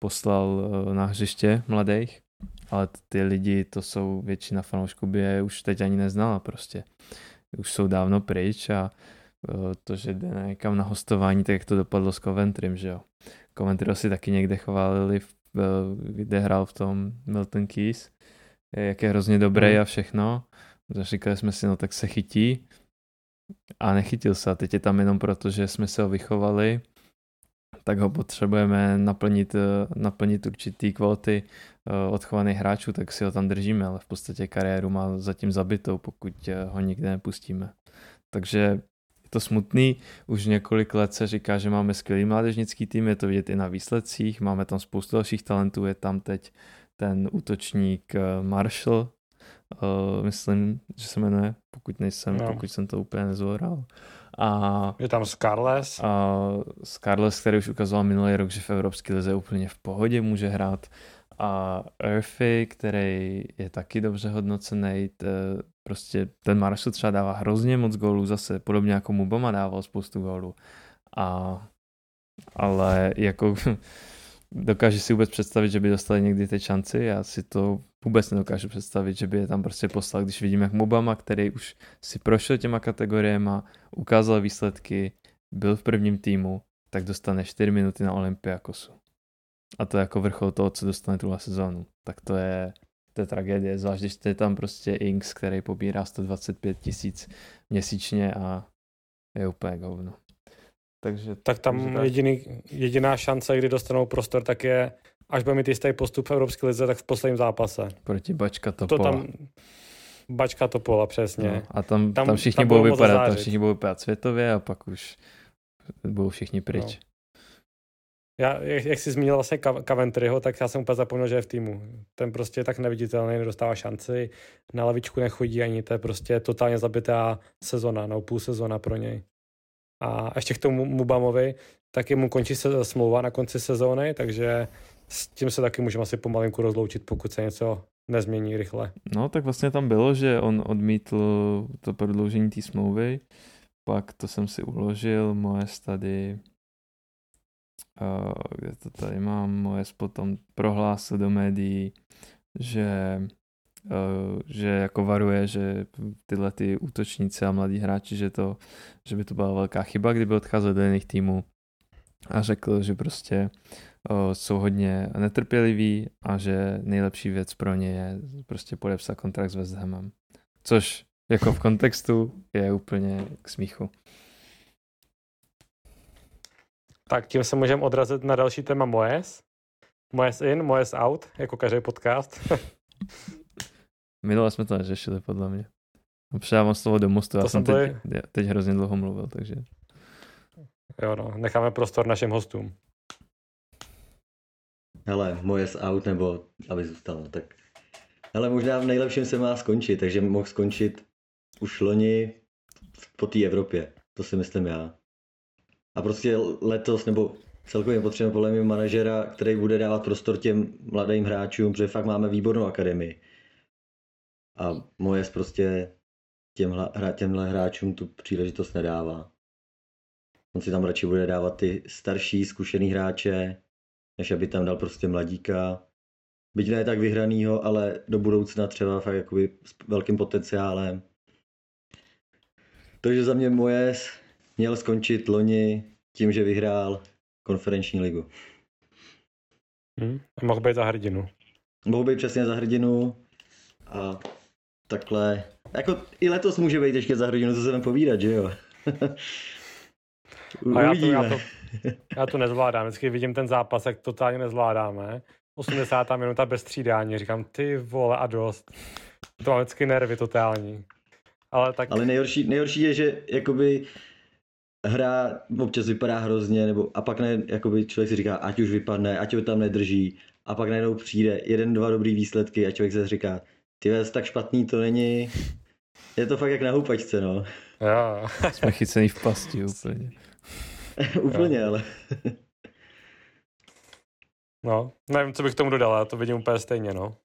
poslal eh, na hřiště mladých ale ty lidi, to jsou většina fanoušků by je už teď ani neznala prostě. Už jsou dávno pryč a e, to, že jde někam na hostování, tak jak to dopadlo s Coventrym, že jo. Coventry si taky někde chválili, e, kde hrál v tom Milton Keys, jak je hrozně dobrý mm. a všechno. Říkali jsme si, no tak se chytí a nechytil se a teď je tam jenom proto, že jsme se ho vychovali tak ho potřebujeme naplnit, eh, naplnit určitý kvóty eh, odchovaných hráčů, tak si ho tam držíme, ale v podstatě kariéru má zatím zabitou, pokud eh, ho nikde nepustíme. Takže je to smutný, už několik let se říká, že máme skvělý mládežnický tým, je to vidět i na výsledcích, máme tam spoustu dalších talentů, je tam teď ten útočník Marshall, myslím, že se jmenuje, pokud nejsem, no. pokud jsem to úplně nezvoral. A, je tam Scarless. A Scarless, který už ukazoval minulý rok, že v Evropské lize úplně v pohodě může hrát. A Earthy, který je taky dobře hodnocený, prostě ten Marshall třeba dává hrozně moc gólů zase, podobně jako Mubama dával spoustu gólů. A, ale jako dokáže si vůbec představit, že by dostali někdy ty šanci? Já si to vůbec nedokážu představit, že by je tam prostě poslal, když vidím jak Mobama, který už si prošel těma kategoriemi, ukázal výsledky, byl v prvním týmu, tak dostane 4 minuty na Olympiakosu. A to je jako vrchol toho, co dostane tuhle sezónu. Tak to je, to je tragédie, zvlášť když je tam prostě Inks, který pobírá 125 tisíc měsíčně a je úplně govno. Takže, tak tam takže tak. Jediný, jediná šance, kdy dostanou prostor, tak je, až bude mít jistý postup v Evropské lize, tak v posledním zápase. Proti Bačka Topola. To tam, Bačka Topola, přesně. No, a tam, tam, tam všichni tam budou vypadat, tam všichni budou vypadat světově a pak už budou všichni pryč. No. Já, jak, jak jsi zmínil vlastně Coventryho, tak já jsem úplně zapomněl, že je v týmu. Ten prostě je tak neviditelný, nedostává šanci, na lavičku nechodí ani, to je prostě totálně zabitá sezona, no půl sezona pro něj. A ještě k tomu Mubamovi, taky mu končí se smlouva na konci sezóny, takže s tím se taky můžeme asi pomalinku rozloučit, pokud se něco nezmění rychle. No tak vlastně tam bylo, že on odmítl to prodloužení té smlouvy, pak to jsem si uložil, moje tady, uh, kde to tady mám, moje potom prohlásil do médií, že Eh, že jako varuje, že tyhle ty útočníci a mladí hráči, že, to, že by to byla velká chyba, kdyby odcházel do jiných týmů a řekl, že prostě uh, jsou hodně netrpěliví a že nejlepší věc pro ně je prostě podepsat kontrakt s West Hamem. Což jako v kontextu je úplně k smíchu. Tak tím se můžeme odrazit na další téma Moes. Moes in, Moes out, jako každý podcast. Minule jsme to neřešili, podle mě. Předávám slovo do mostu, já to jsem teď, teď hrozně dlouho mluvil, takže... Jo no, necháme prostor našim hostům. Hele, moje z out, nebo aby zůstalo, tak... Hele, možná v nejlepším se má skončit, takže mohl skončit už loni po té Evropě. To si myslím já. A prostě letos, nebo celkově potřebujeme podle mě manažera, který bude dávat prostor těm mladým hráčům, protože fakt máme výbornou akademii. A moje prostě těmhle, těmhle hráčům tu příležitost nedává. On si tam radši bude dávat ty starší, zkušený hráče, než aby tam dal prostě mladíka. Byť ne tak vyhranýho, ale do budoucna třeba fakt jakoby s velkým potenciálem. Takže za mě Mojes měl skončit loni tím, že vyhrál konferenční ligu. Hmm. Mohl být za hrdinu. Mohl být přesně za hrdinu a takhle. Jako i letos může být ještě za hrdinu, co se tam povídat, že jo? a já to, já, to, já to nezvládám. Vždycky vidím ten zápas, jak totálně nezvládáme. 80. minuta bez střídání. Říkám, ty vole a dost. To mám vždycky nervy totální. Ale, tak... Ale nejhorší, nejhorší je, že jakoby hra občas vypadá hrozně, nebo a pak ne, jakoby člověk si říká, ať už vypadne, ať ho tam nedrží, a pak najednou přijde jeden, dva dobrý výsledky a člověk se říká, ty tak špatný to není, je to fakt jak na houpačce, no. Jo. Jsme chycený v pasti úplně. úplně, jo. ale. no, nevím, co bych tomu dodal, já to vidím úplně stejně, no.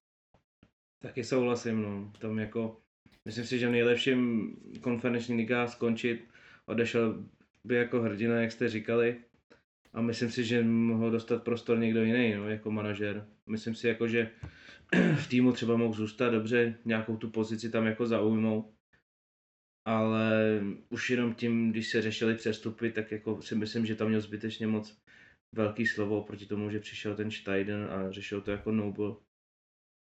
Taky souhlasím, no. Tam jako, myslím si, že v nejlepším konferenční liga skončit odešel by jako hrdina, jak jste říkali. A myslím si, že mohl dostat prostor někdo jiný, no, jako manažer. Myslím si, jako, že v týmu třeba mohl zůstat dobře, nějakou tu pozici tam jako zaujmout. Ale už jenom tím, když se řešili přestupy, tak jako si myslím, že tam měl zbytečně moc velký slovo proti tomu, že přišel ten Steiden a řešil to jako Noble.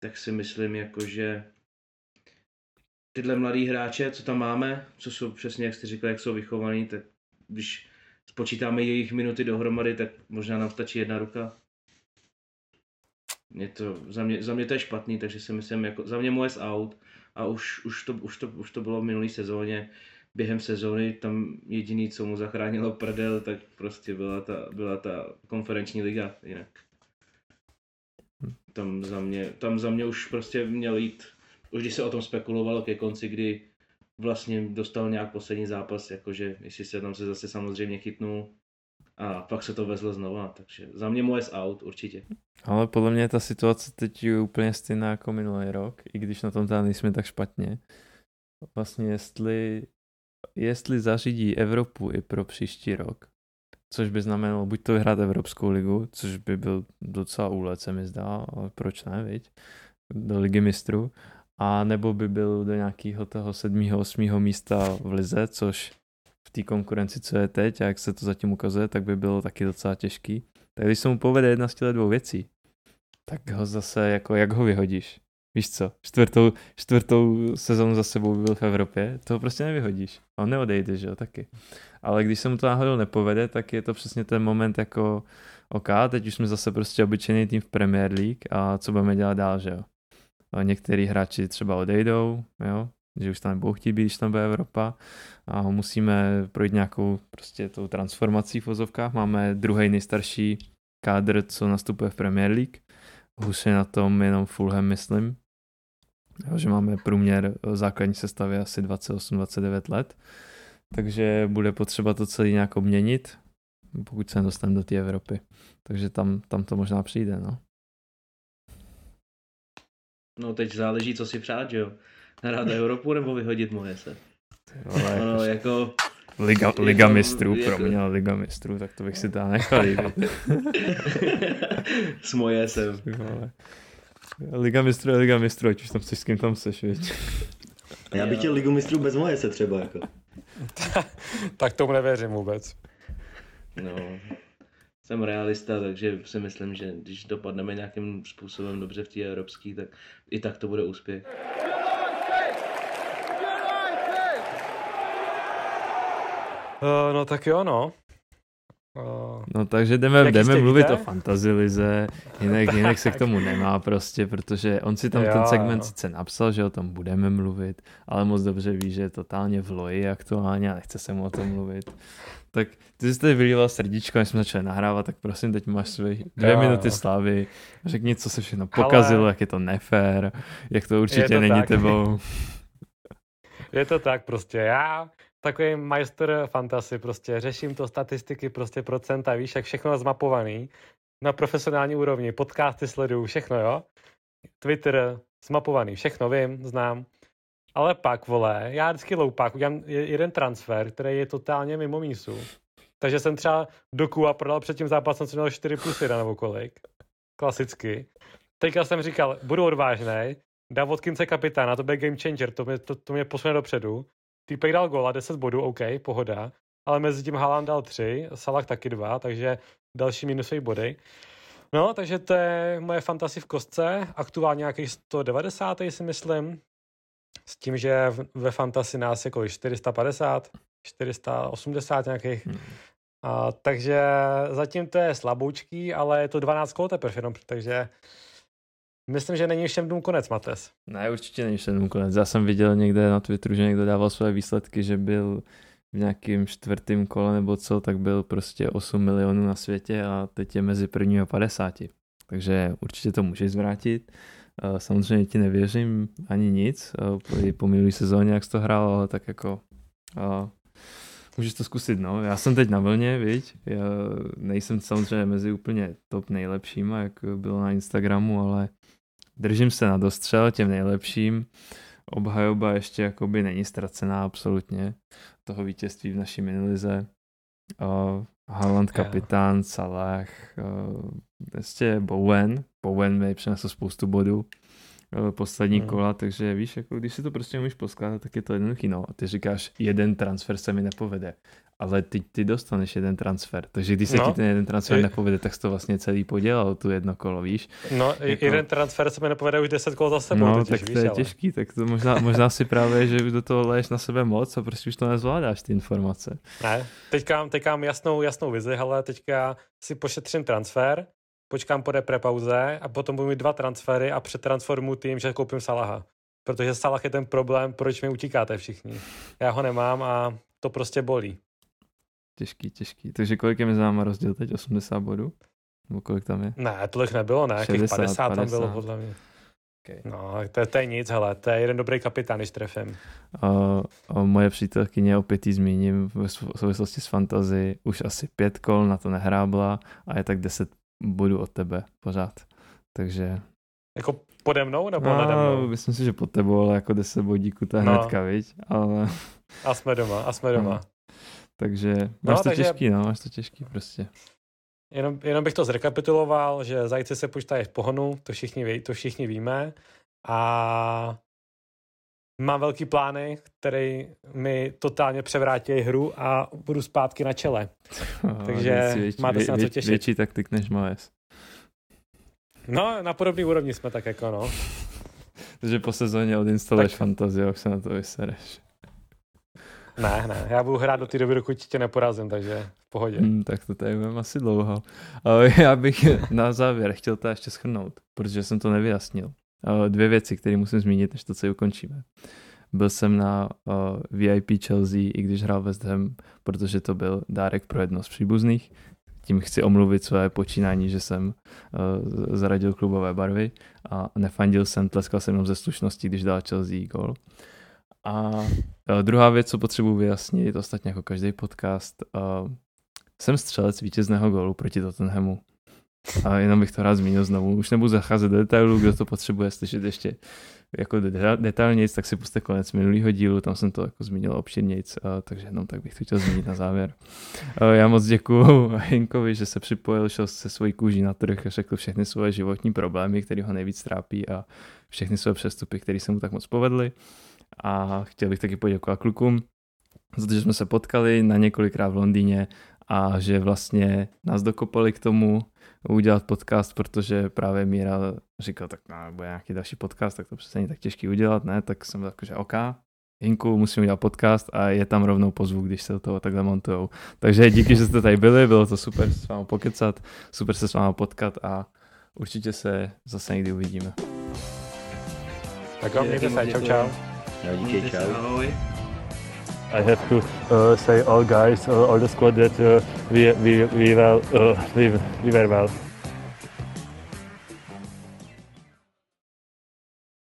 Tak si myslím, jako, že tyhle mladý hráče, co tam máme, co jsou přesně, jak jste říkali, jak jsou vychovaný, tak když spočítáme jejich minuty dohromady, tak možná nám stačí jedna ruka. Je to, za, mě, za mě to je špatný, takže si myslím, jako, za mě Moes out a už, už, to, už, to, už to bylo v minulý sezóně. Během sezóny tam jediný, co mu zachránilo prdel, tak prostě byla ta, byla ta konferenční liga jinak. Tam za mě, tam za mě už prostě měl jít už když se o tom spekulovalo ke konci, kdy vlastně dostal nějak poslední zápas, jakože jestli se tam se zase samozřejmě chytnul a pak se to vezlo znova, takže za mě moje out určitě. Ale podle mě ta situace teď je úplně stejná jako minulý rok, i když na tom tam nejsme tak špatně. Vlastně jestli, jestli zařídí Evropu i pro příští rok, což by znamenalo buď to vyhrát Evropskou ligu, což by byl docela úlet, se mi zdá, ale proč ne, viď? Do ligy mistrů, a nebo by byl do nějakého toho sedmého, osmého místa v lize, což v té konkurenci, co je teď a jak se to zatím ukazuje, tak by bylo taky docela těžký. Tak když se mu povede jedna z těch dvou věcí, tak ho zase, jako jak ho vyhodíš? Víš co, čtvrtou, čtvrtou sezonu za sebou by byl v Evropě, to prostě nevyhodíš. On neodejde, že jo, taky. Ale když se mu to náhodou nepovede, tak je to přesně ten moment jako OK, teď už jsme zase prostě obyčejný tým v Premier League a co budeme dělat dál, že jo některý hráči třeba odejdou, jo, že už tam nebudou chtít být, když tam bude Evropa a musíme projít nějakou prostě tou transformací v vozovkách. Máme druhý nejstarší kádr, co nastupuje v Premier League. Hůř je na tom jenom Fulham, myslím. Že máme průměr základní sestavy asi 28-29 let. Takže bude potřeba to celé nějak obměnit, pokud se nedostaneme do té Evropy. Takže tam, tam to možná přijde, no. No teď záleží, co si přát, že jo? Hrát Evropu nebo vyhodit moje se. Ale no, jako... Liga, Liga jako, mistrů, jako... pro mě Liga mistrů, tak to bych si tam nechal S moje jsem. Liga mistrů je Liga mistrů, ať už tam chceš s kým tam seš, viď? Já bych chtěl Ligu mistrů bez moje se třeba, jako. tak tomu nevěřím vůbec. No, jsem realista, takže si myslím, že když dopadneme nějakým způsobem dobře v té evropské, tak i tak to bude úspěch. Uh, no tak jo, no. Uh, no takže jdeme, jdeme mluvit víte? o fantasy lize, jinak, jinak se k tomu nemá prostě, protože on si tam jo, ten segment jo. sice napsal, že o tom budeme mluvit, ale moc dobře ví, že je totálně v loji aktuálně a nechce se mu o tom mluvit. Tak ty jsi tady vylíval srdíčko, než jsme začali nahrávat, tak prosím, teď máš své dvě jo, minuty slávy. Řekni, co se všechno pokazilo, Ale... jak je to nefér, jak to určitě to není tak. tebou. Je to tak prostě, já takový majster fantasy, prostě řeším to statistiky, prostě procenta, víš, jak všechno zmapovaný na profesionální úrovni, podcasty sleduju, všechno, jo. Twitter zmapovaný, všechno vím, znám. ale pak, vole, já vždycky loupák, udělám jeden transfer, který je totálně mimo mísu. Takže jsem třeba do a prodal před tím zápasem, co měl 4 plus 1 nebo kolik. Klasicky. Teďka jsem říkal, budu odvážný, dá Watkinse kapitána, to bude game changer, to mě, to, to mě posune dopředu. Týpek dal gola, 10 bodů, OK, pohoda. Ale mezi tím Haaland dal 3, Salah taky 2, takže další minusové body. No, takže to je moje fantasy v kostce. Aktuálně nějakých 190, si myslím. S tím, že ve fantasy nás je kolik 450, 480 nějakých. Hmm. A, takže zatím to je slaboučký, ale je to 12 kol teprve jenom, takže myslím, že není všem dům konec, Mates. Ne, určitě není všem dům konec. Já jsem viděl někde na Twitteru, že někdo dával své výsledky, že byl v nějakém čtvrtém kole nebo co, tak byl prostě 8 milionů na světě a teď je mezi první a 50. Takže určitě to můžeš zvrátit. Samozřejmě ti nevěřím ani nic, po minulý sezóně, jak jsi to hrál, ale tak jako můžeš to zkusit, no. Já jsem teď na vlně, viď? Já nejsem samozřejmě mezi úplně top nejlepšíma, jak bylo na Instagramu, ale držím se na dostřel těm nejlepším. Obhajoba ještě jakoby není ztracená absolutně toho vítězství v naší minilize. Uh, Haaland kapitán, Salah, uh, ještě Bowen. Bowen mi přinesl spoustu bodů poslední hmm. kola, takže víš, jako když si to prostě umíš poskládat, tak je to jednoduchý. No a ty říkáš, jeden transfer se mi nepovede ale ty, ty dostaneš jeden transfer. Takže když se no, ti ten jeden transfer je... nepovede, tak jsi to vlastně celý podělal, tu jedno kolo, víš? No, jako... jeden transfer se mi nepovede už deset kol za sebou. No, totiž, tak to víš, je ale... těžký, tak to možná, možná si právě, že do toho leješ na sebe moc a prostě už to nezvládáš, ty informace. Ne, teďka, teďka mám jasnou, jasnou vizi, ale teďka si pošetřím transfer, počkám po pauze a potom budu mít dva transfery a přetransformuji tým, že koupím Salaha. Protože Salah je ten problém, proč mi utíkáte všichni. Já ho nemám a to prostě bolí. Těžký, těžký. Takže kolik je mezi náma rozdíl teď? 80 bodů? Nebo kolik tam je? Ne, tolik nebylo, ne? 60, 50, 50 tam bylo podle mě. Okay. No, to, to je nic, hele, to je jeden dobrý kapitán, když trefím. Uh, uh, moje přítelkyně, opět jí zmíním, v souvislosti s fantazy, už asi pět kol na to nehrábla a je tak 10 bodů od tebe pořád. Takže... Jako pode mnou nebo no, nade mnou? Myslím si, že pod tebou, ale jako 10 bodíků je no. hnedka, viď? Ale... A jsme doma, a jsme doma. No. Takže máš no, to takže... těžký, no, máš to těžký prostě. Jenom, jenom bych to zrekapituloval, že zajci se počítají v pohonu, to všichni, ví, to všichni víme. A mám velký plány, který mi totálně převrátí hru a budu zpátky na čele. Takže větší, máte se na co těšit. Větší taktik než Moes. No, na podobný úrovni jsme tak jako, no. Takže po sezóně odinstaluješ tak... fantazii, jak se na to vysereš. Ne, ne, já budu hrát do té doby, dokud tě neporazím, takže v pohodě. Hmm, tak to tady budeme asi dlouho. Ale já bych na závěr chtěl to ještě schrnout, protože jsem to nevyjasnil. Dvě věci, které musím zmínit, než to co ukončíme. Byl jsem na uh, VIP Chelsea, i když hrál West Ham, protože to byl dárek pro jedno z příbuzných. Tím chci omluvit své počínání, že jsem uh, zaradil klubové barvy a nefandil jsem, tleskal jsem jenom ze slušnosti, když dal Chelsea gol. A druhá věc, co potřebuji vyjasnit, ostatně jako každý podcast, uh, jsem střelec vítězného gólu proti Tottenhamu. A jenom bych to rád zmínil znovu. Už nebudu zacházet do detailů, kdo to potřebuje slyšet ještě jako detailnějc, tak si puste konec minulého dílu, tam jsem to jako zmínil obširnějc, takže jenom tak bych to chtěl zmínit na závěr. Já moc děkuju Hinkovi, že se připojil, šel se svojí kůží na trh a řekl všechny svoje životní problémy, které ho nejvíc trápí a všechny své přestupy, které se mu tak moc povedly a chtěl bych taky poděkovat klukům za to, že jsme se potkali na několikrát v Londýně a že vlastně nás dokopali k tomu udělat podcast, protože právě Míra říkal, tak no, bude nějaký další podcast, tak to přece není tak těžký udělat, ne, tak jsem jako, že OK, Hinku, musím udělat podcast a je tam rovnou pozvu, když se do toho takhle montujou. Takže díky, že jste tady byli, bylo to super se s vámi pokecat, super se s vámi potkat a určitě se zase někdy uvidíme. Tak jo, mějte se, čau čau. Díky, čau. Ahoj. I have to uh, say all guys, uh, all the squad that uh, we, we, we, well, uh, we, we were well.